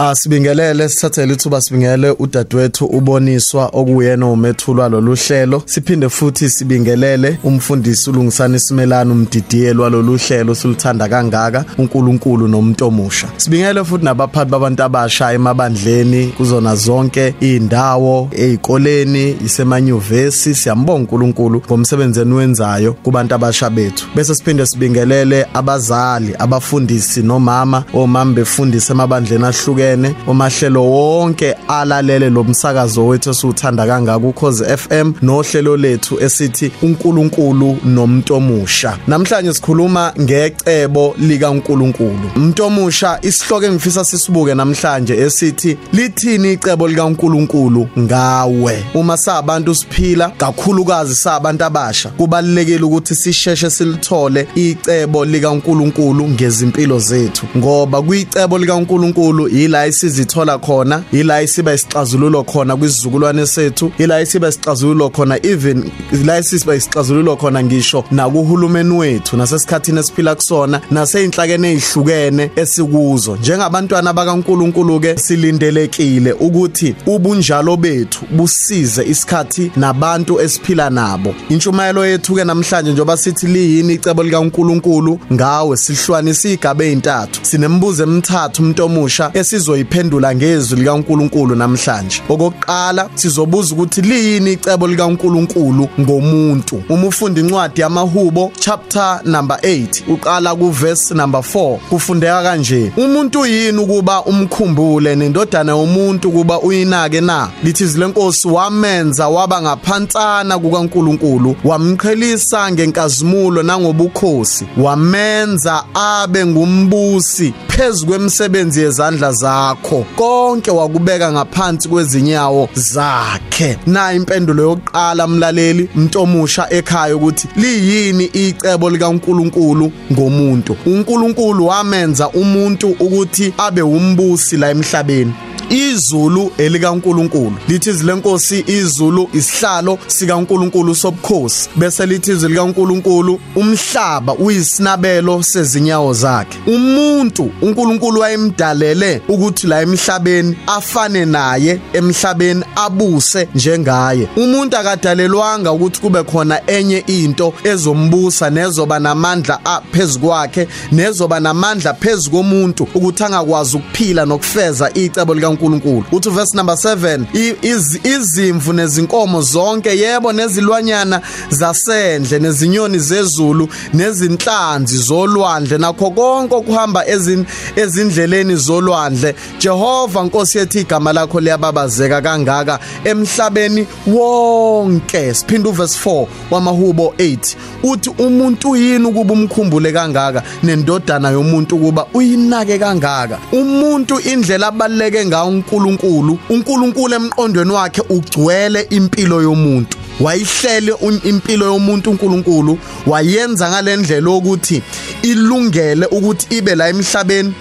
Asibingelele sithathele ithuba sibingele udadewethu uboniswa okuyena umethulwa lolu hlelo siphinde futhi sibingelele umfundisi ulungisana isimelano umdidiyelwa lolu hlelo silithanda kangaka uNkulunkulu nomuntu omusha. Sibingele futhi nabaphathi babantu abasha emabandleni kuzona zonke indawo ezikoleni isemanyuvesi siyambonga uNkulunkulu ngomsebenzi eniwenzayo kubantu abasha bethu. Bese siphinde sibingelele abazali, abafundisi nomama, omama befundisa emabandleni ahlukene, omahlelo wonke alalele lo msakazo wethu esiuthanda kangaka ukhoze FM nohlelo lethu esithi uNkulunkulu nomuntu omusha. Namhlanje sikhuluma ngecebo lika uNkulunkulu. Umuntu omusha isihloko engifisa sisibuke namhlanje esithi lithini icebo lika uNkulunkulu ngawe. Uma sabantu siphila kakhulukazi sabantu abasha kubalekile ukuthi sisheshe silithole icebo lika uNkulunkulu ngezimpilo zethu ngoba kuyicebo lika uNkulunkulu ila isizithola khona ila isiba isixazululo khona kwisizukulwane sethu ila isiba isixazululo khona even la isiba isixazululo khona ngisho nakuhulumeni wethu nasesikhathini esiphila kusona naseyinhlakene ezihlukene esikuzo. Njengabantwana bakaNkulunkulu ke silindelekile ukuthi ubunjalo bethu busize isikhathi nabantu esiphila nabo. Intshumayelo yethu ke namhlanje njoba sithi liyini icebo likaNkulunkulu ngawe sihlwanisa igaba ezintathu sinembuzo emithathu umuntu omusha esizoyiphendula ngezwi likaNkulunkulu namhlanje. Okokuqala sizobuza ukuthi liyini icebo likaNkulunkulu ngomuntu? Uma ufunda incwadi yamahubo chapter number 8 uqala ku verse number 4 kufundeka kanje. Umuntu yini ukuba umkhumbule nendodana yomuntu ukuba uyinake na? Lithi zilenkosi wamenza waba ngaphansana kukaNkulunkulu wamqhelisa ngenkazimulo nangobukhosi wamenza abe ngumbusi phezukwemisebenzi yezandla zakho konke wakubeka ngaphansi kwezinyawo zakhe. Na impendulo yokuqala mlaleli mntomusha ekhaya ukuthi liyini icebo likaNkuluNkulu ngomuntu? uNkulunkulu wamenza umuntu ukuthi abe umbusi la emhlabeni. Izulu elikaNkuluNkulu. Lithi zilenkosi izulu isihlalo sikaNkuluNkulu sobukhosi. Bese lithi izwi likaNkuluNkulu umhlaba uyisinabelo sezinyawo zakhe. Umuntu uNkulunkulu wayemdalele ukuthi la emhlabeni afane naye emhlabeni abuse njengaye. Umuntu akadalelwanga ukuthi kube khona enye into ezombusa nezoba namandla phezukwakhe nezoba namandla phezukomuntu ukuthi angakwazi ukuphila nokufeza icebo lika uNkulunkulu. Uthi verse number 7 iz, izimvu nezinkomo zonke yebo nezilwanyana zasendle nezinyoni zezulu nezinhlanzi zolwandle. Nakho konke okuhamba ezin ezindleleni zolwandle Jehova Nkosi yethu igama lakho liyababazeka kangaka emhlabeni wonke. Siphinda uverse 4 wamahubo 8 uthi umuntu yini ukuba umkhumbule kangaka nendodana yomuntu kuba uyinake kangaka? Umuntu indlela abaleke ngayo uNkulunkulu uNkulunkulu emqondweni wakhe ugcwele impilo yomuntu. Wayihlele impilo yomuntu uNkulunkulu wayenza ngalendlela ukuthi ilungele ukuthi ibe la emhlabeni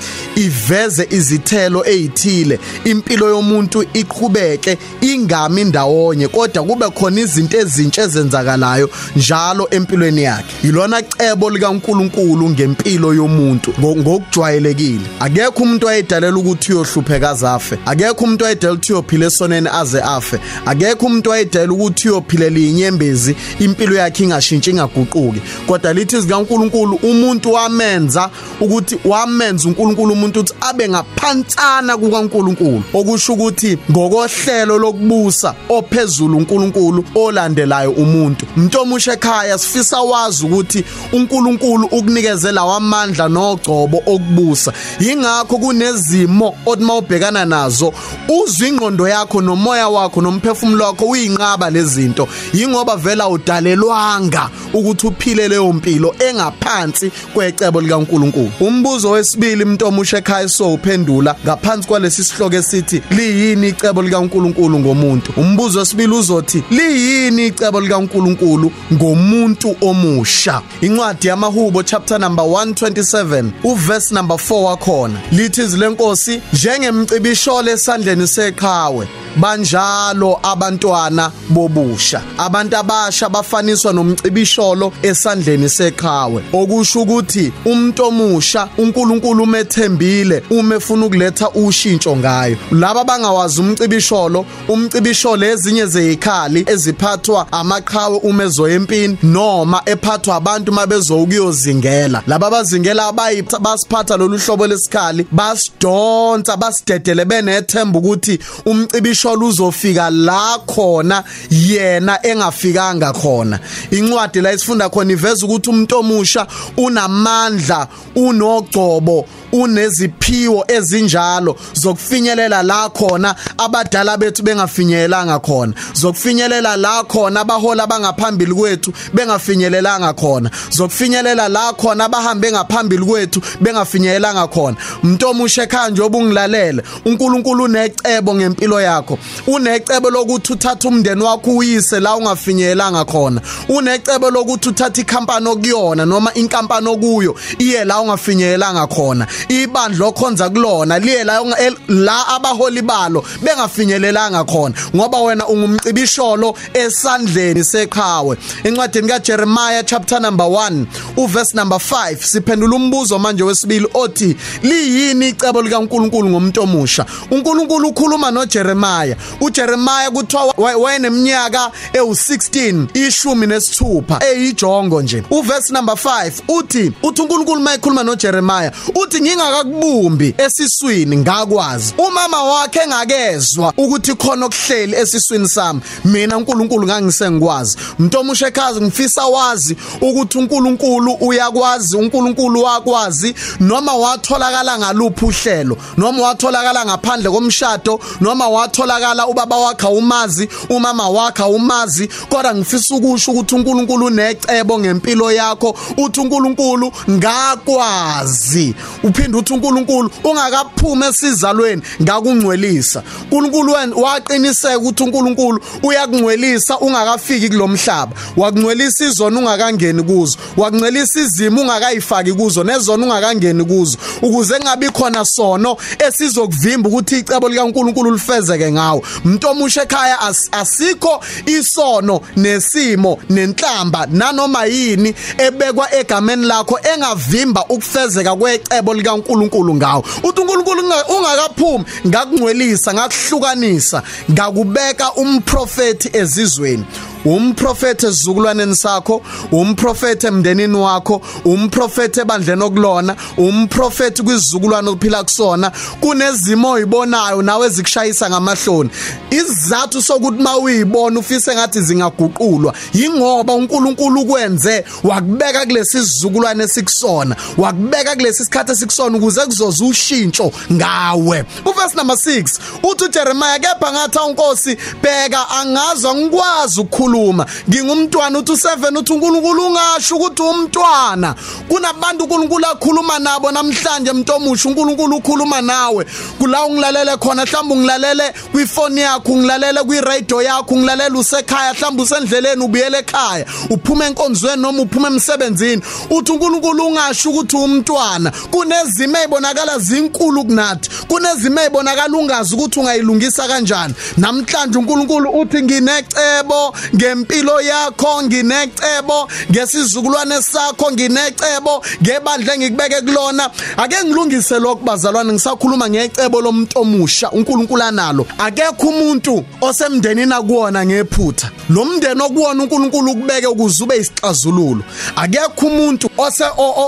iveze izithelo ezithile. Impilo yomuntu iqhubeke ingami ndawonye kodwa kube khona izinto ezintshe ezenzakalayo njalo empilweni yakhe. Yilona cebo likaNkulunkulu ngempilo yomuntu. Ngokujwayelekile. Akekho umuntu oyedalela ukuthi uyohlupheka azafe akekho umuntu oyedalela ukuthi uyophila esoneni aze afe. Akekho umuntu oyedalela ukuthi uyophilela inyembezi impilo yakhe ingashintshi ingaguquki. Kodwa lithi zikaNkulunkulu umuntu wamenza ukuthi wamenza uNkulunkulu umuntu ukuthi abe ngaphansana kukaNkulunkulu. Okusho ukuthi ngokohlelo lokubusa ophezulu uNkulunkulu olandelayo umuntu. Mntomusha ekhaya sifisa wazi ukuthi uNkulunkulu ukunikezela wamandla nogcobo okubusa. Yingakho kunezimo othi mawubhekana nazo uzwa ingqondo yakho nomoya wakho nomphefumulo wakho uyinqaba lezinto yingoba vela udalelwanga ukuthi uphile leyo mpilo engaphansi kwecebo likaNkulunkulu. Umbuzo wesibili mntomusha ekhaya sowuphendula ngaphansi kwalesi sihloko esithi liyini icebo likaNkulunkulu ngomuntu? Umbuzo wesibili uzothi liyini icebo likaNkulunkulu ngomuntu omusha? Incwadi yamahubo chapter number 127 uverse number 4 wakhona. Lithi zilenkosi njengemcibisholo esandleni seqhawe banjalo abantwana bobusha. Abantu abasha bafaniswa nomcibisholo esandleni seqhawe. Okusho ukuthi umuntu omusha uNkulunkulu umethemba ithembile uma efuna ukuletha ushintsho ngayo. Laba bangawazi umcibisholo umcibisholo ezinye zeyikhali eziphathwa amaqhawe uma ezoyempini noma ephathwa abantu mabezo ukuyozingela laba bazingela abayi basiphatha lolu hlobo lesikhali basidonsa basidedele benethemba ukuthi umcibisholo uzofika la khona yena engafikanga khona. Incwadi la isifunda khona iveza ukuthi umuntu omusha unamandla unogcobo uneziphiwo ezinjalo zokufinyelela la khona abadala bethu bengafinyelelanga khona. Zokufinyelela la khona abahola bangaphambili kwethu bengafinyelelanga khona. Zokufinyelela la khona abahambe ngaphambili kwethu bengafinyelelanga khona. Umuntu omusha ekhaya nje obungilalele uNkulunkulu unecebo ngempilo yakho. Unecebo lokuthi uthathe umndeni wakho uyise la ungafinyelelanga khona. Unecebo lokuthi uthathe ikhampani okuyona noma inkampani okuyo iye la ungafinyelelanga khona. Ibandla okhonza kulona liye la la abaholi balo bengafinyelelanga khona ngoba wena ungumcibisholo esandleni seqhawe. Encwadini kaJeremiah chapter number 1 uverse number 5 siphendula umbuzo manje wesibili othi liyini icebo likaNkuluNkulu ngomuntu omusha? uNkulunkulu ukhuluma noJeremiah. uJeremiah kuthiwa wayeneminyaka ewu16 ishumi nesithupha eyijongo nje. Uverse number 5 uthi uthi uNkulunkulu mayekhuluma noJeremiah uthi ngingakakubumbi esiswini ngakwazi. Umama wakhe engakezwa ukuthi khona okuhleli esiswini sami. Mina uNkulunkulu ngangisengikwazi. Umuntu omusha ekhazi ngifisa wazi ukuthi uNkulunkulu uyakwazi uNkulunkulu wakwazi noma watholakala ngaluphi uhlelo noma watholakala ngaphandle komshado noma watholakala ubaba wakhe umazi umama wakhe umazi kodwa ngifisa ukusho ukuthi uNkulunkulu unecebo ngempilo yakho uthi uNkulunkulu ngakwazi. Uphinde uthi uNkulunkulu ungakaphuma esizalweni ngakungcwelisa. uNkulunkulu waqiniseka ukuthi uNkulunkulu uyakungcwelisa ungakafiki kulomhlaba wakungcwelisa izona ungakangeni kuzo. Wakungcwelisa izimo ungakayifaki kuzo nezona ungakangeni kuzo. Ukuze ngabi khona sono esizokuvimba ukuthi icebo likaNkulunkulu lifezeke ngawo. Umuntu omusha ekhaya as, asikho isono nesimo nenhlamba nanoma yini ebekwa egameni lakho engavimba ukufezeka kwecebo likaNkulunkulu ngawo. Uthi uNkulunkulu ungakaphumi ngakungcwelisa ngakuhlukanisa ngakubeka umprofeti ezizweni. Umprofeti esizukulwaneni sakho umprofeti emndenini wakho umprofeti ebandleni okulona umprofeti kwizizukulwane ophila kusona kunezimo oyibonayo nawe ezikushayisa ngamahloni. Isizathu sokuthi mawuyibona ufise ngathi zingaguqulwa yingoba uNkulunkulu kwenze wakubeka kulesi sizukulwane esikusona wakubeka kulesi sikhathi esikusona ukuze kuzoza ushintsho ngawe. Uverse number 6 uthi uJeremiah kepha ngathi unkosi bheka angazwa ngikwazi ukukhuluma ukukhuluma ngingumntwana uthi u7 uthi uNkulunkulu ungasho ukuthi umntwana. Kunabantu uNkulunkulu akhuluma nabo namhlanje umuntu omusha uNkulunkulu ukhuluma nawe. Kula ungilalele khona mhlawumbe ungilalele kwifoni yakho ungilalele kwiradio yakho ungilalele usekhaya mhlawumbe usendleleni ubuyele ekhaya uphuma enkonzweni noma uphuma emsebenzini. Uthi uNkulunkulu ungasho ukuthi umntwana. Kunezimo ezibonakala zinkulu kunathi. Kunezimo ezibonakala ungazi ukuthi ungayilungisa kanjani. Namhlanje uNkulunkulu uthi nginecebo ngempilo yakho nginecebo. Ngesizukulwane sakho nginecebo. Ngebandla engikubeke kulona. Ake ngilungise lokho bazalwane ngisakhuluma ngecebo lomuntu omusha uNkulunkulu analo. Akekho umuntu osemndenini akuwona ngephutha. Lo mndeni okuwona uNkulunkulu ukubeke ukuze ube isixazululo. Akekho umuntu ose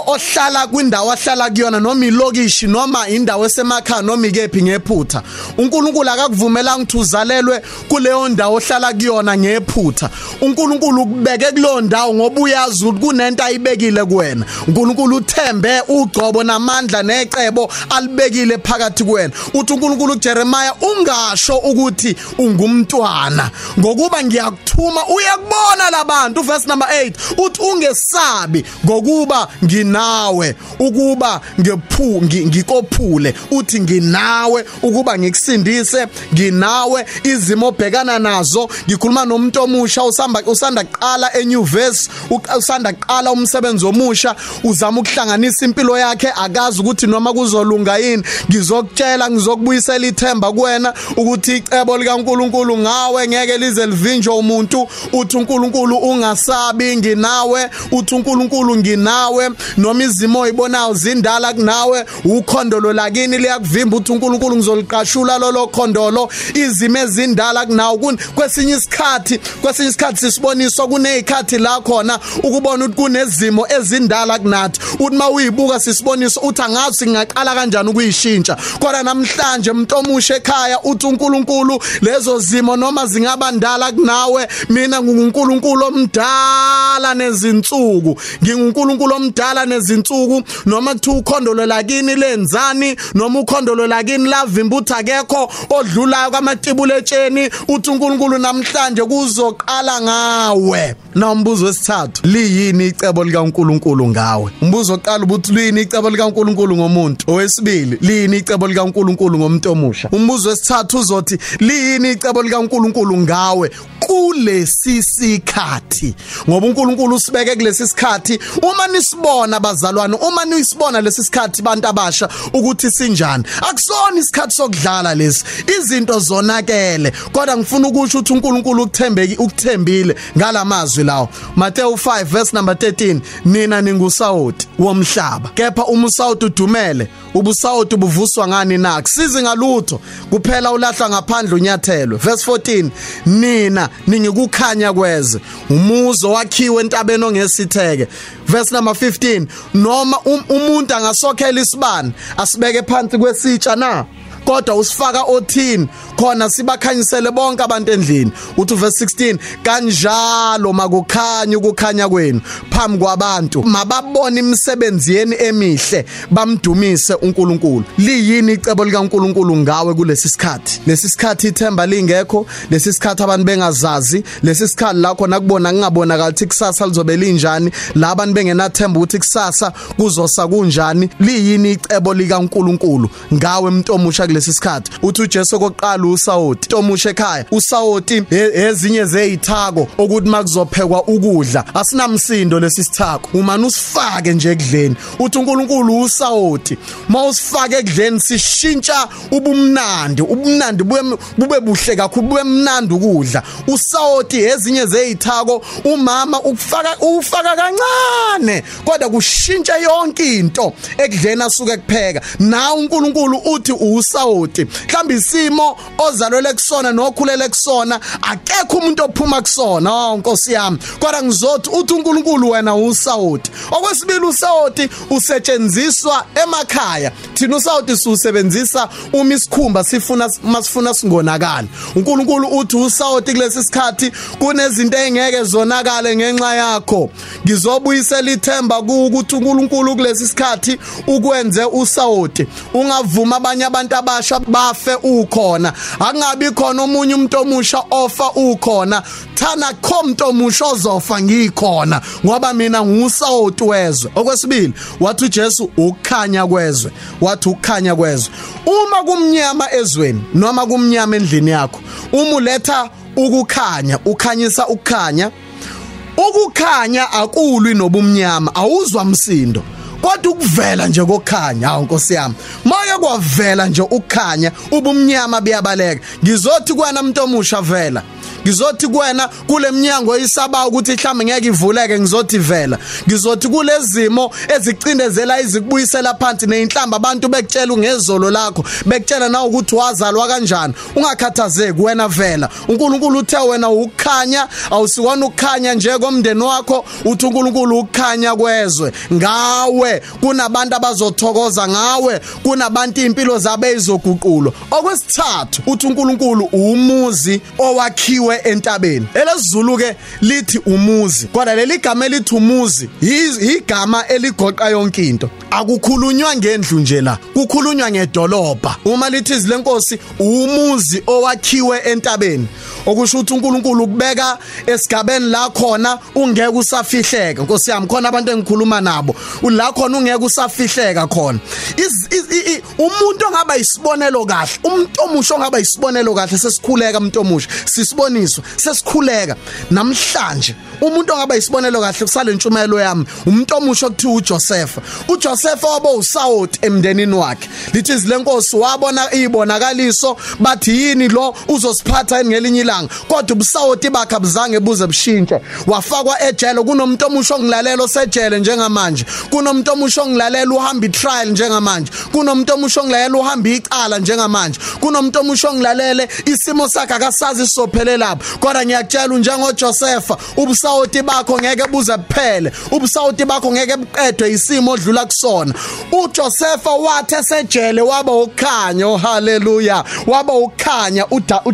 ohlala kwindawo ahlala kuyona noma ilokishi noma indawo esemakhaya noma ikephi ngephutha. uNkulunkulu akakuvumelanga ukuthi uzalelwe kuleyo ndawo ohlala kuyona ngephutha. uNkulunkulu ukubeke kuleyo ndawo ngoba uyazi ukuthi kunento ayibekile kuwena. uNkulunkulu uthembe ugcobo namandla necebo alibekile phakathi kuwena uthi uNkulunkulu kuJeremiah ungasho ukuthi ungumntwana ngokuba ngiyakuthuma uyakubona labantu verse number 8 uthi ungesabi ngokuba nginawe ukuba ngephu ngikophule. Uthi nginawe ukuba ngikusindise nginawe izimo obhekana nazo ngikhuluma nomuntu omusha. Omusha usamba usanda kuqala enyuvesi usanda kuqala umsebenzi omusha uzama ukuhlanganisa impilo yakhe akazi ukuthi noma kuzolunga yini. Ngizokutshela ngizokubuyisela ithemba kuwena ukuthi icebo likaNkuluNkulu ngawe ngeke lize livinjwe umuntu. Uthi uNkulunkulu ungasabi nginawe. Uthi uNkulunkulu nginawe. Noma izimo oyibonayo zindala kunawe ukhondolo lakini liyakuvimba uthi uNkulunkulu ngizoliqashula lolo khondolo. Izimo ezindala kunawo kwesinye isikhathi kwesinye isikhathi sisiboniswa kunezikhathi la khona ukubona ukuthi kunezimo ezindala kunathi. Uthi mawuyibuka sisiboniso uthi angazi ngingaqala kanjani ukuyishintsha. Kodwa namhlanje umuntu omusha ekhaya uthi uNkulunkulu lezo zimo noma zingaba ndala kunawe mina nguNkulunkulu omdala nezinsuku. nginguNkulunkulu omdala nezinsuku. Noma kuthi ukhondolo lakini lenzani? Noma ukhondolo lakini lavimba uthi akekho odlulayo kwamatibule etsheni? Uthi uNkulunkulu namhlanje kuzoqala ngawe. Na umbuzo wesithathu liyini icebo likaNkulunkulu ngawe? Umbuzo oqala ubuthi liyini icebo likaNkulunkulu ngomuntu? Owesibili liyini icebo likaNkulunkulu ngomuntu omusha? Umbuzo wesithathu uzothi liyini icebo likaNkulunkulu ngawe? Kulesi sikhathi ngoba uNkulunkulu usibeke kulesi sikhathi. Uma nisibona bazalwane uma nisibona lesi sikhathi bantu abasha ukuthi sinjani akusona isikhathi sokudlala lesi. Izinto zonakele kodwa ngifuna ukusho ukuthi uNkulunkulu ukuthembeki ukuthembile ngalamazwi lawo. Matthew 5 verse number 13 nina ningusawoti womhlaba kepha uma usawoti udumele ubusawoti buvuswa ngani na? Kusizi ngalutho kuphela ulahla ngaphandle unyathelwe verse 14 nina ningikukhanya kweze. Umuzo wakhiwe entabeni ongesitheke. Verse number 15 noma um, umuntu angasokhela isibani asibeke phansi kwesitsha na? Kodwa usifaka othini? Khona sibakhanyisele bonke abantu endlini. Uthi verse 16 kanjalo makukhanya ukukhanya kwenu phambi kwabantu. Mababone imisebenzi yeni emihle bamdumise uNkulunkulu. Liyini icebo likaNkulunkulu ngawe kulesi sikhathi? Lesi sikhathi ithemba lingekho lesi sikhathi abantu bengazazi lesi sikhathi la khona kubona ngingabonakala ukuthi kusasa lizobe linjani la abantu bengenathemba ukuthi kusasa kuzosa kunjani. Liyini icebo likaNkulunkulu ngawe umuntu omusha kulesi sikhathi. Uthi uJesu kokuqala usawoti tomusha ekhaya usawoti ezinye zeyithako ukuthi makuzophekwa ukudla asinamsindo lesi sithako. Uma usifake nje ekudleni. Uthi uNkulunkulu usawoti mawusifake ekudleni sishintsha ubumnandi ubumnandi bube buhle kakhulu bube mnandi ukudla. Usawoti ezinye zeyithako umama ukufaka ufaka kancane kodwa kushintsha yonke into ekudleni asuke kupheka. Na uNkulunkulu uthi usawoti mhlawumbe isimo ozalwele kusona nokhulele kusona akekho umuntu ophuma kusona. Oh nkosi yami kodwa ngizothi uthi uNkulunkulu wena usawoti okwesibili usawoti usetshenziswa emakhaya. Thina usawoti siusebenzisa uma isikhumba sifuna masifuna singonakala uNkulunkulu uthi usawoti kulesi sikhathi kunezinto engeke zonakale ngenxa yakho. Ngizobuyisela ithemba ukuthi uNkulunkulu kulesi sikhathi ukwenze usawoti ungavuma abanye abantu abasha bafe ukhona. Akungabi khona omunye umuntu omusha ofa ukhona. Thana khomnto omusha ozofa ngikhona. Ngoba mina ngusawoti wezwe. Okwesibili wathi uJesu ukukhanya kwezwe. Wathi ukukhanya kwezwe. Uma kumnyama ezweni noma kumnyama endlini yakho uma uletha ukukhanya ukhanyisa ukukhanya. Ukukhanya akulwi nobumnyama awuzwa msindo. Kodwa ukuvela nje kokukhanya hawu nkosi yami make kwavela nje ukukhanya ubumnyama buyabaleka. Ngizothi kwana umuntu omusha vela. Ngizothi kuwena kule minyango isaba ukuthi mhlambe ngeke ivuleke ngizothi vela. Ngizothi kulezimo ezicindezela izikubuyisela phansi nezinhlamba abantu bekutshela ngezolo lakho bekutshela na ukuthi wazalwa kanjani. Ungakhathazeki wena vela. uNkulunkulu uthe wena ukukhanya awusikona ukukhanya nje komndeni wakho uthi uNkulunkulu ukukhanya kwezwe. Ngawe kunabantu abazothokoza ngawe kunabantu impilo zabo ezizoguqulwa okwesithathu uthi uNkulunkulu umuzi owakhiwe entabeni. Elesizulu ke lithi umuzi kodwa leli gama elithi umuzi igama eligoqa yonke into. Akukhulunywa ngendlu nje la kukhulunywa ngedolobha. Uma lithi izilenkosi umuzi owakhiwe entabeni. Okusho ukuthi uNkulunkulu ukubeka esigabeni la khona ungeke usafihleka. Nkosi yami khona abantu engikhuluma nabo la khona ungeke usafihleka khona. Umuntu ongaba isibonelo kahle umuntu omusha ongaba isibonelo kahle sesikhuleka umuntu omusha sisiboniswa sesikhuleka. Namhlanje umuntu ongaba isibonelo kahle kusale ntshumayelo yami umuntu omusha okuthiwa uJoseph. uJoseph waba usawoti emndenini wakhe. Lithi izilenkosi wabona ibonakaliso bathi yini lo uzosiphatha ngelinye ilanga? Kodwa ubusawoti bakhe abuzange buze bushintshe. Wafakwa ejele kunomuntu omusha ongilalela osejele njengamanje. Kunomuntu omusha ongilalela uhamba itrial njengamanje. Kunomuntu omusha ongilalela uhamba icala njengamanje. Kunomuntu omusha ongilalele isimo sakhe akasazi sophelelapho kodwa ngiyakutshela njengoJoseph ubusawoti bakho ngeke buze buphele ubusawoti bakho ngeke buqedwe isimo odlula kusona. uJoseph wathi esejele waba ukukhanya oh haleluya waba ukukhanya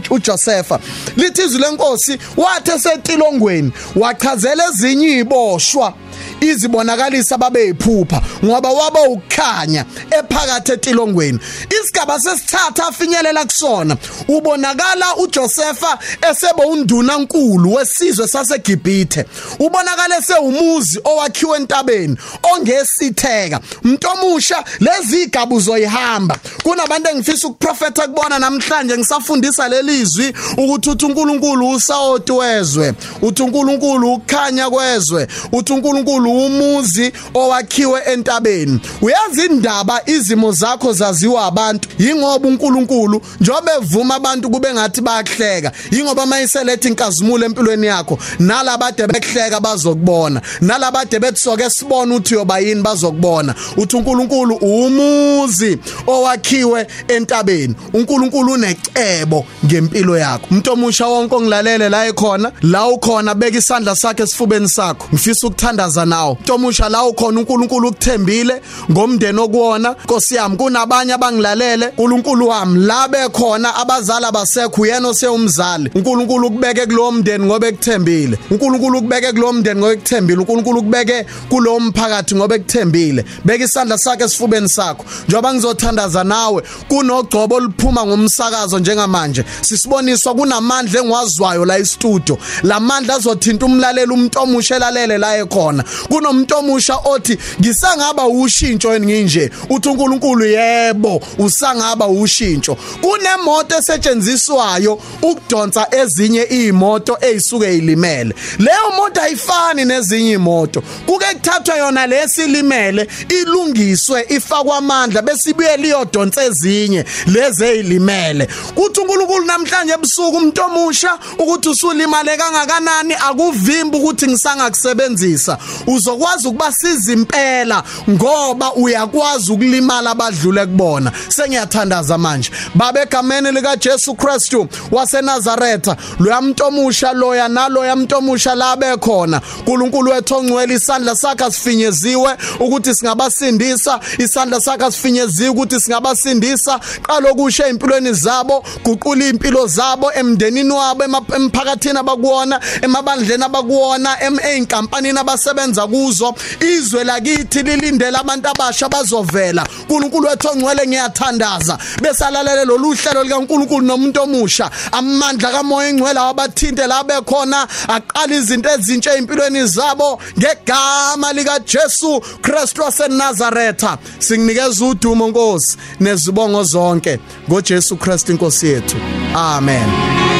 uJoseph. Lithi izwi lenkosi wathi esetilongweni wachazela ezinye iziboshwa izibonakalisa babeyiphupha ngoba waba ukukhanya ephakathi etilongweni. Isigaba sesithatha afinyelela kusona ubonakala uJosepha esebe unduna nkulu wesizwe saseGibhithe. Ubonakala esewumuzi owakhiwe entabeni ongesitheka umuntu omusha lezi igabu zoyihamba. Kunabantu engifisa ukuprofeta kubona namhlanje ngisafundisa lelizwi ukuthi uthi uNkulunkulu usawoti wezwe uthi uNkulunkulu ukukhanya kwezwe uthi uNkulunkulu umuzi owakhiwe entabeni. Uyazi indaba izimo zakho zaziwa abantu. Yingoba uNkulunkulu njobe evuma abantu kube ngathi bayahleka yingoba mayiselethe inkazimulo empilweni yakho. Nalabade bekuhleka bazokubona. Nalabade betsoke sibona uthi yoba yini bazokubona. Uthi uNkulunkulu umuzi owakhiwe entabeni. uNkulunkulu unecebo ngempilo yakho. Umuntu omusha wonke ongilalele la ekhona la ukhona beka isandla sakhe esifubeni sakho. Ngifisa ukuthandaza nawo. Umuntu omusha la ukhona uNkulunkulu ukuthembile ngomndeni okuwona. Nkosi yami kunabanye abangilalele. uNkulunkulu wami la bekhona abazali abasekho uyena oseyumzali uNkulunkulu ukubeke kulowo mndeni ngoba ekuthembile. uNkulunkulu ukubeke kulowo mndeni ngoba ekuthembile. uNkulunkulu ukubeke kulowo mphakathi ngoba ekuthembile. Beka isandla sakhe esifubeni sakho. Njoba ngizothandaza nawe kunogcobo oluphuma ngomsakazo njengamanje. Sisiboniswa kunamandla engwazwayo la e-studio. Lamandla azothinta umlaleli umuntu omusha elalele la ekhona. Kunomuntu omusha othi ngisangaba ushintsho nginje. Uthi uNkulunkulu yebo usangaba ushintsho. Kunemoto esetshenziswayo ukudonsa ezinye izimoto ezisuke ilimele leyo moto ayifani nezinye imoto kuke kuthathwa yona lesilimele ilungiswe ifakwa amandla bese ibuye liyodonsa ezinye lezi ezilimele kuthi uNkulunkulu namhlanje ebusuku umuntu omusha ukuthi usulimale kangakanani akuvimba ukuthi ngisangakusebenzisa. Uzokwazi ukubasiza impela ngoba uyakwazi ukulimala abadlule kubona. Sengiyathandaza manje. Babe egameni lika Jesu Kristu waseNazaretha. Loya muntu omusha loya naloya muntu omusha la bekhona. uNkulunkulu wethu ongcwele isandla sakhe asifinyeziwe ukuthi singabasindisa. Isandla sakhe asifinyeziwe ukuthi singabasindisa. Qala okusha empilweni zabo guqula impilo zabo emndenini wabo emphakathini abakuwona emabandleni abakuwona einkampanini abasebenza kuzo izwe lakithi lilindele abantu abasha bazovela. uNkulunkulu wethu ongcwele ngiyathandaza. Besalalele lolu hlelo likaNkulunkulu nomuntu omusha. Amandla kamoya engcwele wabathinte la bekhona aqala izinto ezintsha empilweni zabo ngegama lika Jesu Kristu waseNazaretha. Singinikeza udumo Nkosi nezibongo zonke ngoJesu Kristu inkosi yethu. Amen.